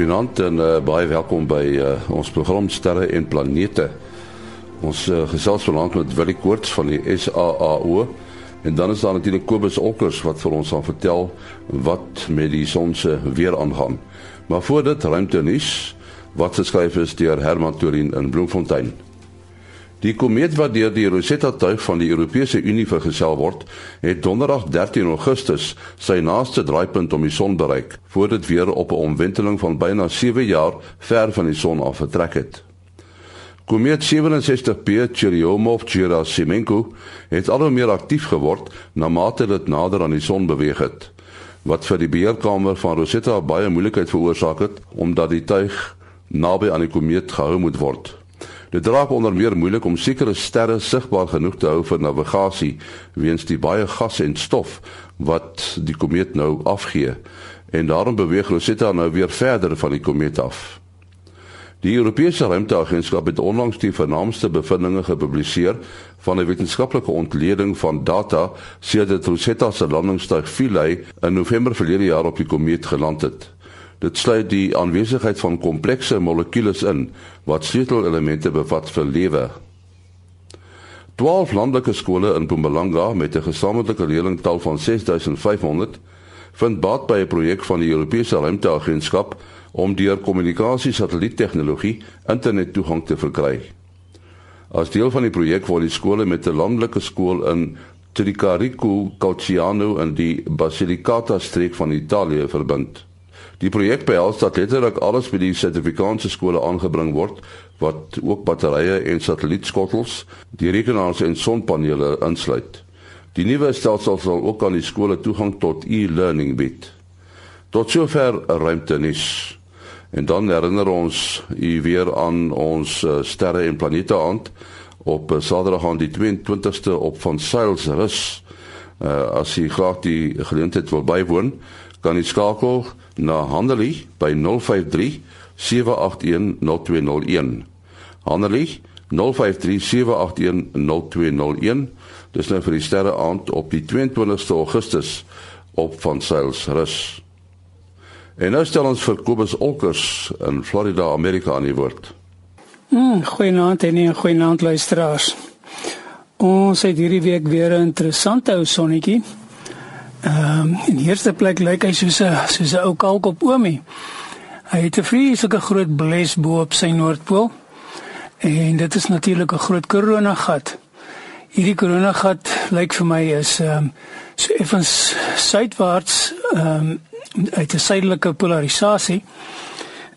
Goeienaand en uh, baie welkom by uh, ons program Sterre en Planete. Ons uh, gesels vanaand met Willie Koorts van die SAAO en dan is daar natuurlik Kobus Olkers wat vir ons gaan vertel wat met die son se weer aangaan. Maar voor dit ruimte nuus wat geskryf is deur Herman Torin in Bloemfontein. Die komeet wat deur die Rosetta tuig van die Europese Unie vergesel word, het donderdag 13 Augustus sy naaste draaipunt om die son bereik, voor dit weer op 'n omwenteling van byna 7 jaar ver van die son af vertrek het. Komeet 67P Churyumov-Gerasimenko het al hoe meer aktief geword na mate dit nader aan die son beweeg het, wat vir die beheerkamer van Rosetta baie moeilikheid veroorsaak het omdat die tuig naby aan die komeet gehou moet word. Dit raak onder meer moeilik om sekere sterre sigbaar genoeg te hou vir navigasie weens die baie gas en stof wat die komeet nou afgee en daarom beweeg Rosetta nou weer verder van die komeet af. Die Europese Ruimteagentskap het onlangs die vernaamste bevindinge gepubliseer van 'n wetenskaplike ontleding van data sedert Rosetta se landingstuig Philae in November verlede jaar op die komeet geland het. Dit sluit die aanwesigheid van komplekse molekules in wat sleutelelemente bevat vir lewe. 12 landelike skole in Mpumalanga met 'n gesamentlike leerlingtal van 6500 vind baat by 'n projek van die Europese Ruimteagentskap om deur kommunikasie-satelliettegnologie internettoegang te verkry. As deel van die projek word die skole met 'n landelike skool in Tricarico Calciano in die Basilicata streek van Italië verbind. Die projek behels dat letterlik alles by die sertifikaatse skole aangebring word wat ook batterye en satellietskottels, die rekenaars en sonpanele insluit. Die nuwe stelsel sal ook aan die skole toegang tot e-learning bied. Tot sover ruimte nis. En dan herinner ons u weer aan ons uh, sterre en planete aand op uh, Saterdag aan die 22ste op van Sails Rus. Uh, as u graag die geleentheid wil bywoon, kan u skakel na Handelie by 053 781 0201. Handelie 053 781 0201. Dis nou vir die sterre aand op die 22ste Augustus op van Sails Rus. En nou stel ons vir Kobus Olkers in Florida, Amerika aan die woord. Mm, goeienaand en 'n goeienaand luisteraars. Ons het hierdie week weer 'n interessante ou sonnetjie Ehm um, in die eerste plek lyk hy soos 'n soos 'n ou kalk op oomie. Hy het 'n vreeslike groot bles bo op sy noordpool. En dit is natuurlik 'n groot koronagat. Hierdie koronagat lyk vir my is ehm um, so effens suidwaarts ehm um, uit 'n suidelike polarisasie.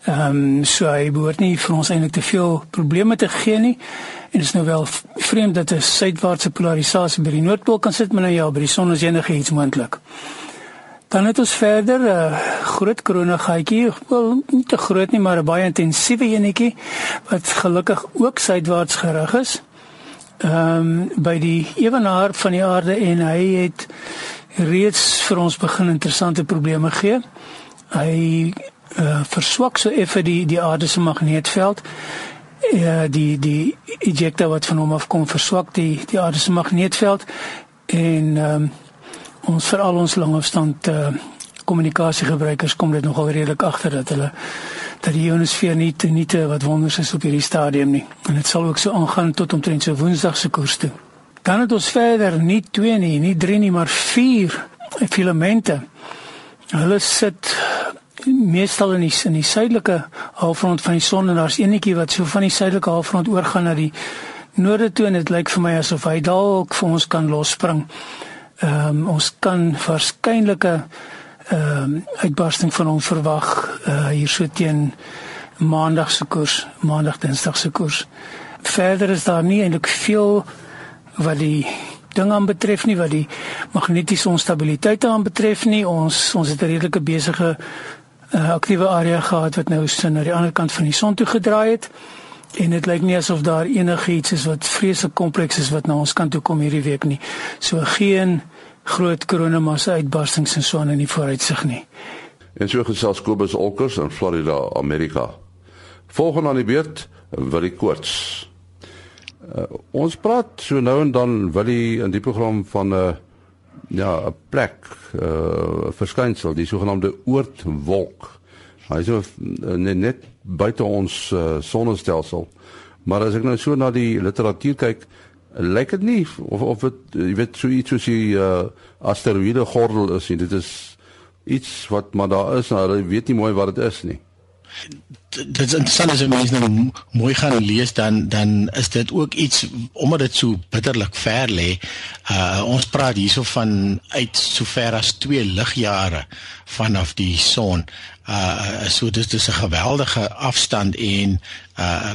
Ehm um, so hy behoort nie vir ons eintlik te veel probleme te gee nie. En dit is nou wel vreemd dat 'n suidwaartse polarisasie by die noordpool kan sit, maar nou ja, by die son is enige iets moontlik. Dan het ons verder 'n uh, groot koronagatjie, wel nie te groot nie, maar 'n baie intensiewe enetjie wat gelukkig ook suidwaarts gerig is. Ehm um, by die ewenaar van die aarde en hy het reeds vir ons begin interessante probleme gee. Hy uh, verswak so effe die die aarde se magneetveld. Ja die die ejector wat van hom af kom verswak die die aarde se magneetveld. En um, ons veral ons langafstand uh, kommunikasiegebruikers kom dit nogal redelik agter dat hulle dat die ionosfeer nie te nie te wat wonders is op hierdie stadium nie. En dit sal ook so aangaan tot omtrent so woensdag se koers toe. Dan het ons verder nie 2 nie nie 3 nie maar 4 filamente hulle sit meestal in die in die suidelike halfrond van die son en daar's eenetjie wat so van die suidelike halfrond oorgaan na die noorde toe en dit lyk vir my asof hy dalk vir ons kan losspring. Ehm um, ons kan waarskynlike ehm um, uitbarsting van hom verwag uh, hier so teen maandag se koers, maandag dinsdag se koers. Verder is daar nie eintlik veel wat die ding aan betref nie wat die magnetiese onstabiliteit aan betref nie ons ons het 'n redelike besige uh, aktiewe area gehad wat nou so na die ander kant van die son toe gedraai het. En dit lyk nie asof daar enigiets is wat vreeslik kompleks is wat na ons kant toe kom hierdie week nie. So geen groot koronamassa uitbarstings en so aan in die vooruitsig nie. En so gesels Kobus Olkers in Florida, Amerika. Volgende aan die beurt, Willie Koorts. Uh, ons praat so nou en dan Willie in die program van 'n uh, ja, 'n plek, 'n uh, verskynsel, die sogenaamde oortwolk Hy is net, net buite ons uh, sonnestelsel. Maar as ek nou so na die literatuur kyk, lyk dit nie of of dit jy weet so iets soos die uh, asteroïde gordel is nie. Dit is iets wat maar daar is, maar jy weet nie mooi wat dit is nie dit is interessant as mens nou mooi gaan lees dan dan is dit ook iets omdat dit so bitterlik ver lê. Uh ons praat hierso van uit so ver as 2 ligjare vanaf die son. Uh so dit is 'n geweldige afstand en uh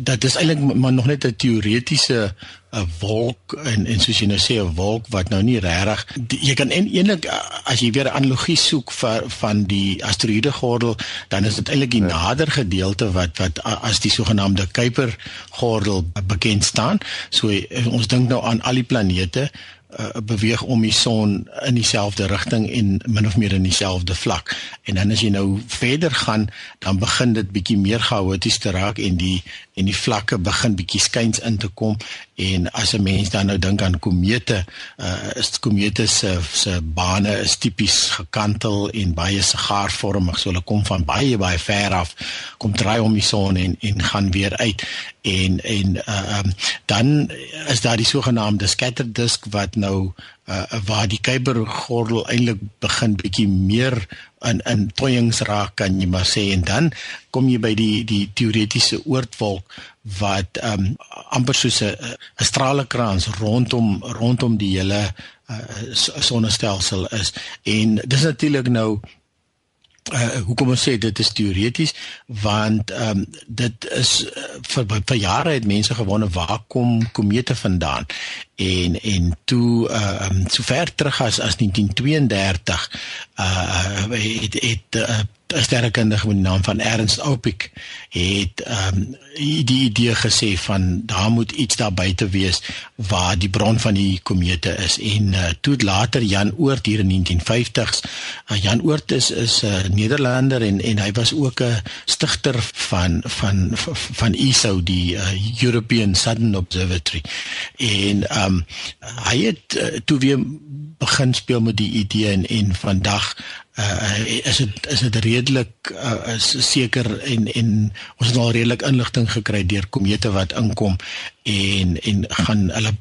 dit is eintlik maar nog net 'n teoretiese 'n wolk en en soos jy nou sê 'n wolk wat nou nie regtig jy kan eintlik as jy weer 'n analogie soek vir van die asteroïde gordel dan is dit eintlik die ja. nader gedeelte wat wat as die sogenaamde Kuiper gordel bekend staan. So ons dink nou aan al die planete uh, beweeg om die son in dieselfde rigting en min of meer in dieselfde vlak. En dan as jy nou verder gaan, dan begin dit bietjie meer chaoties te raak en die en die vlakke begin bietjie skuins in te kom en as 'n mens dan nou dink aan komete, uh, is komete se se bane is tipies gekantel en baie sigaarvormig, so hulle kom van baie baie ver af, kom draai om die son en en gaan weer uit. En en uh, um, dan is daar die sogenaamde scatter disk wat nou uh, waar die kuipergordel eintlik begin bietjie meer in in toyings raak kan jy maar sê. En dan kom jy by die die teoretiese oortwolk wat um, amper soos 'n 'n stralekrans rondom rondom die hele uh, sonnestelsel is. En dis natuurlik nou uh, hoekom ons sê dit is teoreties want ehm um, dit is uh, vir vir jare het mense gewonde waar kom komete vandaan? En en toe ehm uh, um, so ver terug as as 1932 uh het het uh, sterrekundige met die naam van Ernst Opik het ehm um, die idee gesê van daar moet iets daar buite wees waar die bron van die komete is. En uh, toe later Jan Oort hier in 1950s uh, eh, Jan Oort is is 'n uh, Nederlander en en hy was ook 'n stigter van van van ESO die uh, European Southern Observatory. En ehm um, hy het uh, toe weer begin speel met die idee en en vandag uh, is dit is dit redelik uh, is seker en en ons het al redelik inligting gekry deur komete wat inkom en en gaan hulle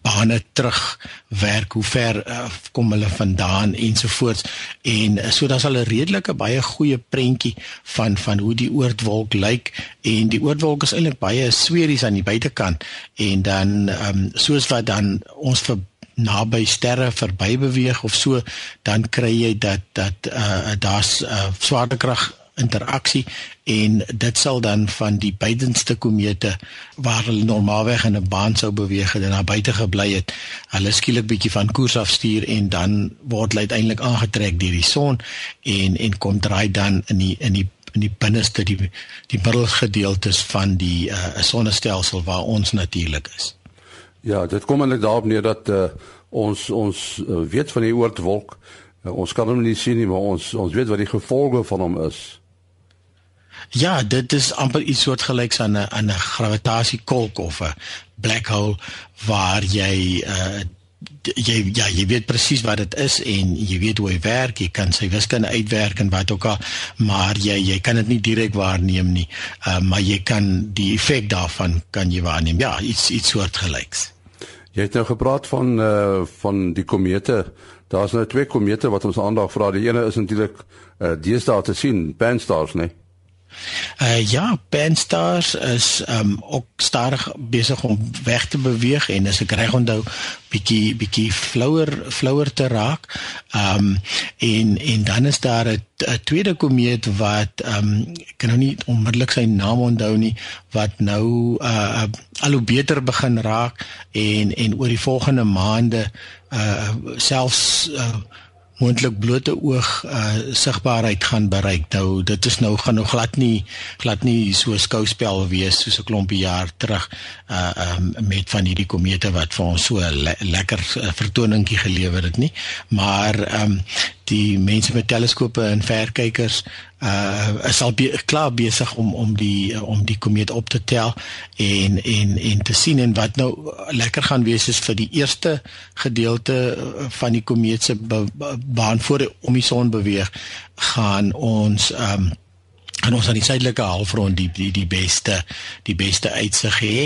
bane terug werk hoe ver uh, kom hulle vandaan ensovoorts. En so daar's al 'n redelike baie goeie prentjie van van hoe die oortwolk lyk en die oortwolk is eintlik baie sweries aan die buitekant en dan um, soos wat dan ons vir naby sterre verby beweeg of so dan kry jy dat dat uh, daar's uh, swaartekrag interaksie en dit sal dan van die buitenste komete waar hulle normaalweg in 'n baan sou beweeg het en na buite gebly het hulle skielik bietjie van koers afstuur en dan word hulle uiteindelik aangetrek deur die son en en kom draai dan in die in die in die binneste die die middelgedeeltes van die uh, sonnestelsel waar ons natuurlik is. Ja, dit kom eintlik daarop neer dat uh, ons ons uh, weet van die oortwolk. Uh, ons kan hom nie sien nie, maar ons ons weet wat die gevolge van hom is. Ja, dit is amper iets soortgelyks aan 'n aan 'n gravitasiekolk of 'n black hole waar jy uh jy ja, jy weet presies wat dit is en jy weet hoe hy werk, jy kan sy wiskunde uitwerk en wat ook al, maar jy jy kan dit nie direk waarneem nie. Uh maar jy kan die effek daarvan kan jy waarneem. Ja, iets iets soortgelyks. Jy het nou gepraat van uh van die komete. Daar's nou twee komete wat ons aandag vra. Die ene is natuurlik uh deesdae te sien, Pan-STARRS, nee. Uh ja, Pan-STARRS is um ook stadig besig om weg te beweeg en as ek reg onthou, bietjie bietjie flouer flouer te raak. Um en en dan is daar 'n tweede komeet wat um ek kan nou nie onmiddellik sy naam onthou nie wat nou uh al hoe beter begin raak en en oor die volgende maande uh selfs uh moontlik blote oog uh sigbaarheid gaan bereik. Nou dit is nou gaan nou glad nie glad nie so skouspel wees soos 'n klompie jaar terug uh um, met van hierdie komete wat vir ons so le lekker uh, vertoningkie gelewer het nie. Maar um die mense met teleskope en verkykers uh is al be klaar besig om om die om die komeet op te tel en en en te sien en wat nou lekker gaan wees is vir die eerste gedeelte van die komeet se baan voor om die son beweeg gaan ons um en ons aan die suidelike halfrond die die die beste die beste uitsig hê.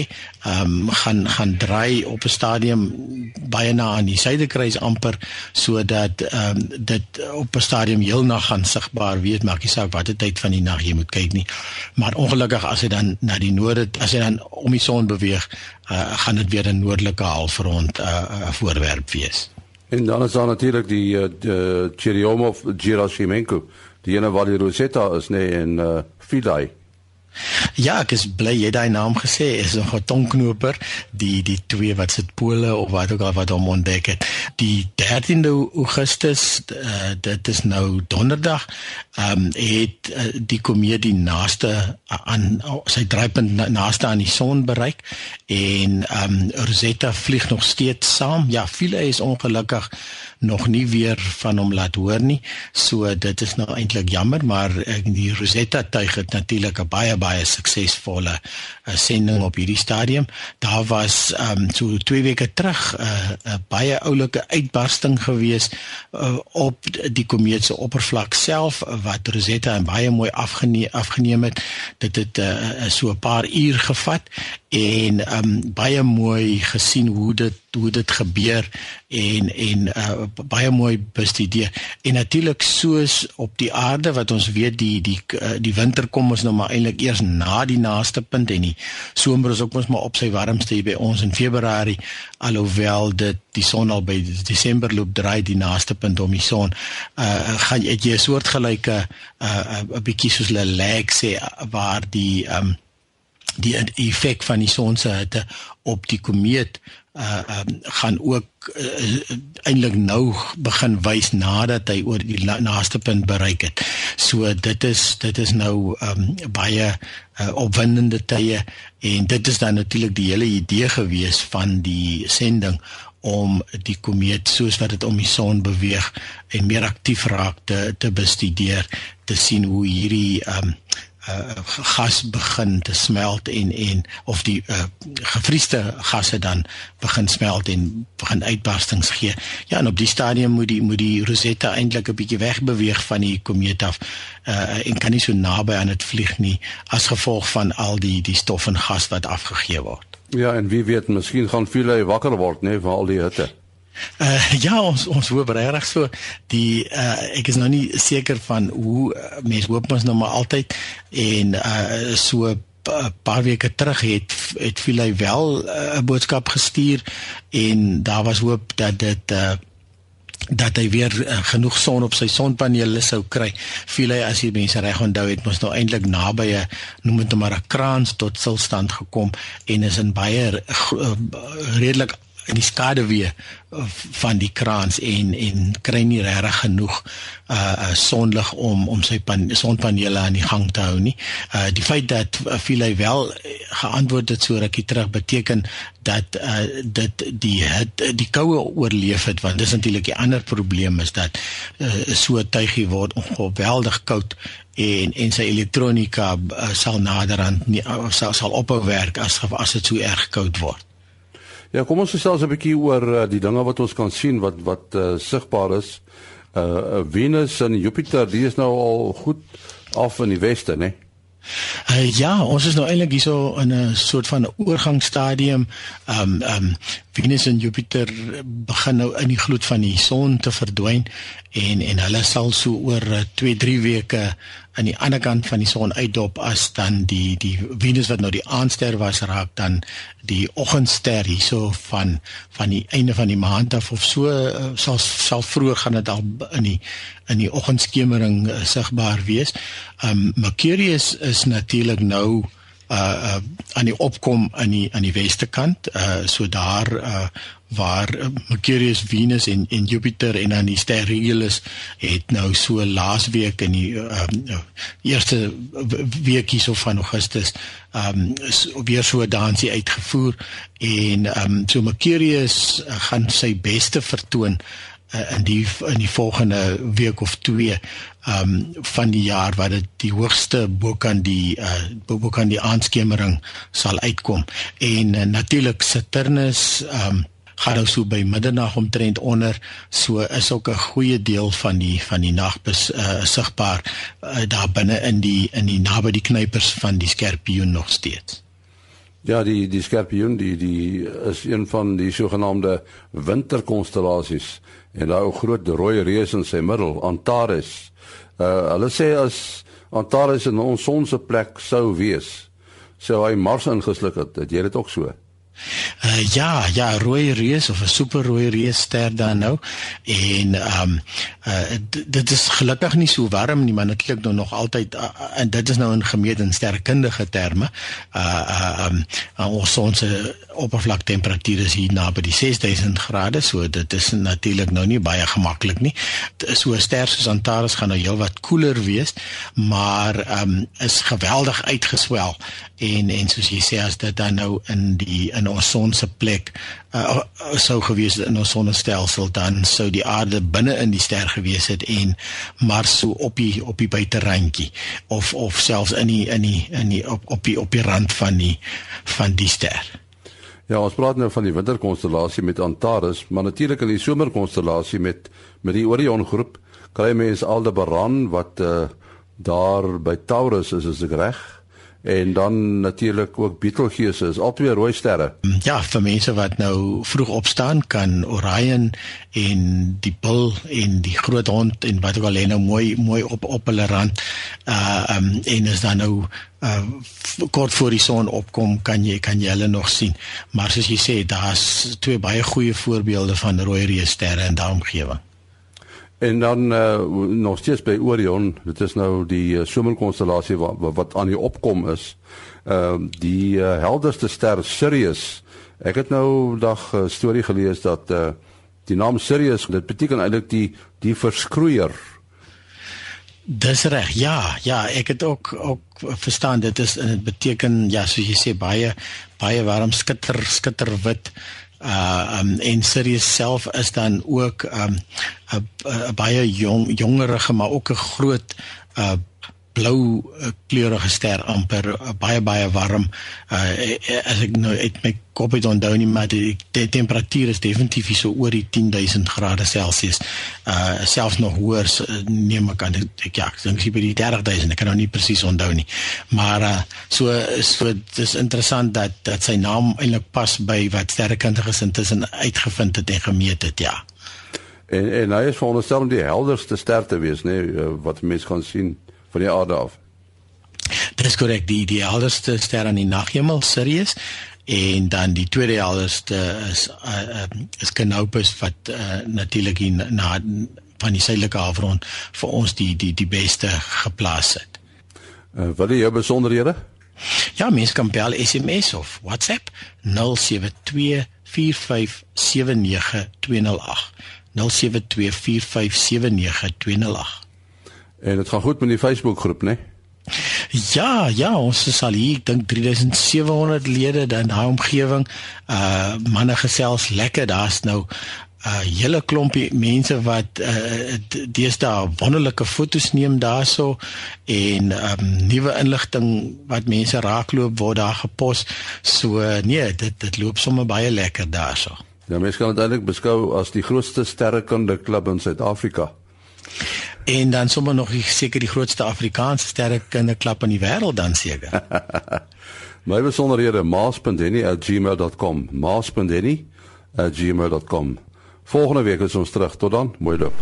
Ehm um, gaan gaan draai op 'n stadium baie na aan die suidekruis amper sodat ehm um, dit op 'n stadium heel nag gaan sigbaar wees, maak nie saak watter tyd van die nag jy moet kyk nie. Maar ongelukkig as hy dan na die noorde as hy dan om die son beweeg, uh, gaan dit weer 'n noordelike halfrond 'n uh, uh, voorwerp wees. En dan is daar natuurlik die uh, Churyumov Gerasimenko die ene waar die Rosetta is nê nee, en uh Philae Ja, ek is bly jy daai naam gesê is nog 'n tongknoper, die die twee wat sit pole of wat ook al wat hom ontdek het. Die 13de Augustus, uh, dit is nou donderdag, ehm um, het uh, die komeet die naaste aan sy draaipunt na, naaste aan die son bereik en ehm um, Rosetta vlieg nog steeds saam. Ja, Philae is ongelukkig nog nie weer van hom laat hoor nie. So dit is nou eintlik jammer, maar die Rosetta tuig het natuurlik 'n baie baie suksesvolle uh, sending op hierdie stadium. Daar was ehm um, so 2 weke terug 'n uh, 'n baie oulike uitbarsting gewees uh, op die komeet se oppervlak self wat Rosetta baie mooi afgeneem afgeneem het. Dit het uh, so 'n paar uur gevat en um baie mooi gesien hoe dit hoe dit gebeur en en uh, baie mooi bestudeer. En natuurlik soos op die aarde wat ons weet die die uh, die winter kom ons nou maar eintlik eers na die naaste punt en die somer is ook mos maar op sy warmste hier by ons in Februarie alhoewel dit die son al by Desember loop draai die naaste punt om die son. Uh, gaan jy 'n soortgelyke 'n uh, 'n bietjie soos 'n lag sê waar die um die effek van die son se hitte op die komeet uh um, gaan ook uh, eintlik nou begin wys nadat hy oor die naaste punt bereik het. So dit is dit is nou um baie uh, opwindende tye en dit is dan natuurlik die hele idee gewees van die sending om die komeet soos wat dit om die son beweeg en meer aktief raak te te bestudeer te sien hoe hierdie um uh, gas begin te smelt en en of die uh, gevriesde gasse dan begin smelt en begin uitbarstings gee. Ja, en op die stadium moet die moet die Rosetta eintlik 'n bietjie wegbeweeg van die komeet af uh, en kan nie so naby aan dit vlieg nie as gevolg van al die die stof en gas wat afgegee word. Ja, en wie weet, miskien gaan veel wakker word, nee, van al die hitte. Uh, ja, ons ons hoop regtig so. Die uh, ek is nou nie seker van hoe uh, mense hoop ons nou maar altyd. En uh, so 'n paar weke terug het het Philly wel 'n uh, boodskap gestuur. En daar was hoop dat dit uh, dat hy weer uh, genoeg son op sy sonpanele sou kry. Philly as jy mense reg onthou het mos nou eintlik naby 'n noem dit nou maar 'n kraans tot stilstand gekom en is in baie uh, redelik in die skaduwee uh, van die kraans en en kry nie regtig genoeg uh, sonlig om om sy pan, sonpanele aan die gang te hou nie. Uh die feit dat uh, Philae wel geantwoord het so rukkie terug beteken dat uh dit die het, die koue oorleef het want dis natuurlik die ander probleem is dat uh, so 'n tuigie word ongeweldig koud en en sy elektronika uh, sal naderhand nie uh, sal sal ophou werk as as dit so erg koud word. Ja, kom ons gesels 'n bietjie oor uh, die dinge wat ons kan sien wat wat uh, sigbaar is. Uh Venus en Jupiter, die is nou al goed af in die weste, né? Uh, ja, ons is nou eintlik hierso in 'n soort van oorgangsstadium. Ehm um, ehm um, Venus en Jupiter begin nou in die gloed van die son te verdwyn en en hulle sal so oor 2, uh, 3 weke aan die ander kant van die son uitdop as dan die die Venus wat nou die aandster was raak dan die oggendster hierso van van die einde van die maand af of so uh, sal sal vroeër gaan dit al in die in die oggendskemering uh, sigbaar wees. Um Mercurius is natuurlik nou uh, uh aan die opkom aan die aan die weste kant uh so daar uh waar Mercurius, Venus en en Jupiter en dan die ster Regulus het nou so laasweek in die um, eerste weekie so van Augustus um so, weer so 'n dansie uitgevoer en um so Mercurius gaan sy beste vertoon uh, in die in die volgende week of twee um van die jaar wat dit die hoogste bo kan die uh bo kan die aandskemering sal uitkom en uh, natuurlik Saturnus um gaan nou so by middernag omtrent onder so is ook 'n goeie deel van die van die nag bes uh, sigbaar uh, daar binne in die in die naby die knypers van die skorpioen nog steeds. Ja, die die skorpioen die die is een van die sogenaamde winterkonstellasies en daai groot rooi reus in sy middel Antares. Uh hulle sê as Antares in ons son se plek sou wees, sou hy Mars ingesluk het. Het jy dit ook so? Uh, ja, ja, rooi reus of 'n superrooi reus ster dan nou. En ehm um, uh, dit is gelukkig nie so warm nie, maar natuurlik nou nog altyd uh, en dit is nou in gemeet in sterkundige terme. Uh ehm uh, um, ons son se oppervlaktemperatuur is hier naby die 6000 grade, so dit is natuurlik nou nie baie gemaklik nie. So 'n ster soos Antares gaan nou heelwat koeler wees, maar ehm um, is geweldig uitgeswel en en soos jy sê as dit dan nou in die in ons son se plek uh, sou gewees het in ons sonnestelsel dan sou die aarde binne in die ster gewees het en Mars so op die op die buiterandjie of of selfs in die in die in die op op die op die rand van die van die ster. Ja, ons praat nou van die winterkonstellasie met Antares, maar natuurlik in die somerkonstellasie met met die Orion groep kry mense Aldebaran wat uh, daar by Taurus is as ek reg en dan natuurlik ook Betelgeuse is albei rooi sterre. Ja, vir mense wat nou vroeg opstaan kan Orion en die bul en die groot hond en wat ook al nou mooi mooi op op hulle rand uh um, en is dan nou uh kort voor die son opkom kan jy kan jy hulle nog sien. Maar soos jy sê, daar's twee baie goeie voorbeelde van rooi reus sterre in daardie omgewing. En dan uh, nog steeds by Orion, dit is nou die uh, somerkonstellasie wat, wat aan die opkom is. Ehm uh, die uh, helderste ster Sirius. Ek het nou dag 'n uh, storie gelees dat uh, die naam Sirius, dit beteken eintlik die die verskroeier. Dis reg. Ja, ja, ek het ook ook verstaan dit is en dit beteken ja, soos jy sê baie baie warm skitter skitter wit uh um en Sirius self is dan ook um 'n baie jong jongerige maar ook 'n groot uh blou kleurige ster amper uh, baie baie warm. Uh as ek nou uit my kop het onthou nie maar die, die temperatuur is definitief so oor die 10000 grade Celsius. Uh selfs nog hoër neem ek aan ek ja ek dink sy by die 30000 ek kan nou nie presies onthou nie. Maar uh so so dis interessant dat dat sy naam eintlik pas by wat sterrekundiges intussen uitgevind het en gemeet het ja. En en hy is veronderstel om die helderste ster te wees nê nee, wat mense kan sien van die aarde af. Dit is korrek, die die helderste ster aan die naghemel Sirius en dan die tweede helderste is uh, is Canopus wat uh, natuurlik na van die suidelike halfrond vir ons die die die beste geplaas het. Uh, wat is jou besonderhede? Ja, mens kan bel SMS of WhatsApp 072 4579208 0724579208 En dit gaan goed met die Facebook groep, né? Ja, ja, ons is al hier, ek dink 3700 lede in daai omgewing. Uh manne gesels lekker. Daar's nou 'n uh, hele klompie mense wat uh deesdae wonderlike fotos neem daarso en um nuwe inligting wat mense raakloop word daar gepos. So nee, dit dit loop sommer baie lekker daarso. Ja, mense kan dit eintlik beskou as die grootste sterrekunde klub in Suid-Afrika en dan sommer nog seker die grootste Afrikaanse sterrekundeklap in die wêreld dan seker. My besonderhede maas.denny@gmail.com. maas.denny@gmail.com. Volgende week is ons terug. Tot dan. Mooi loop.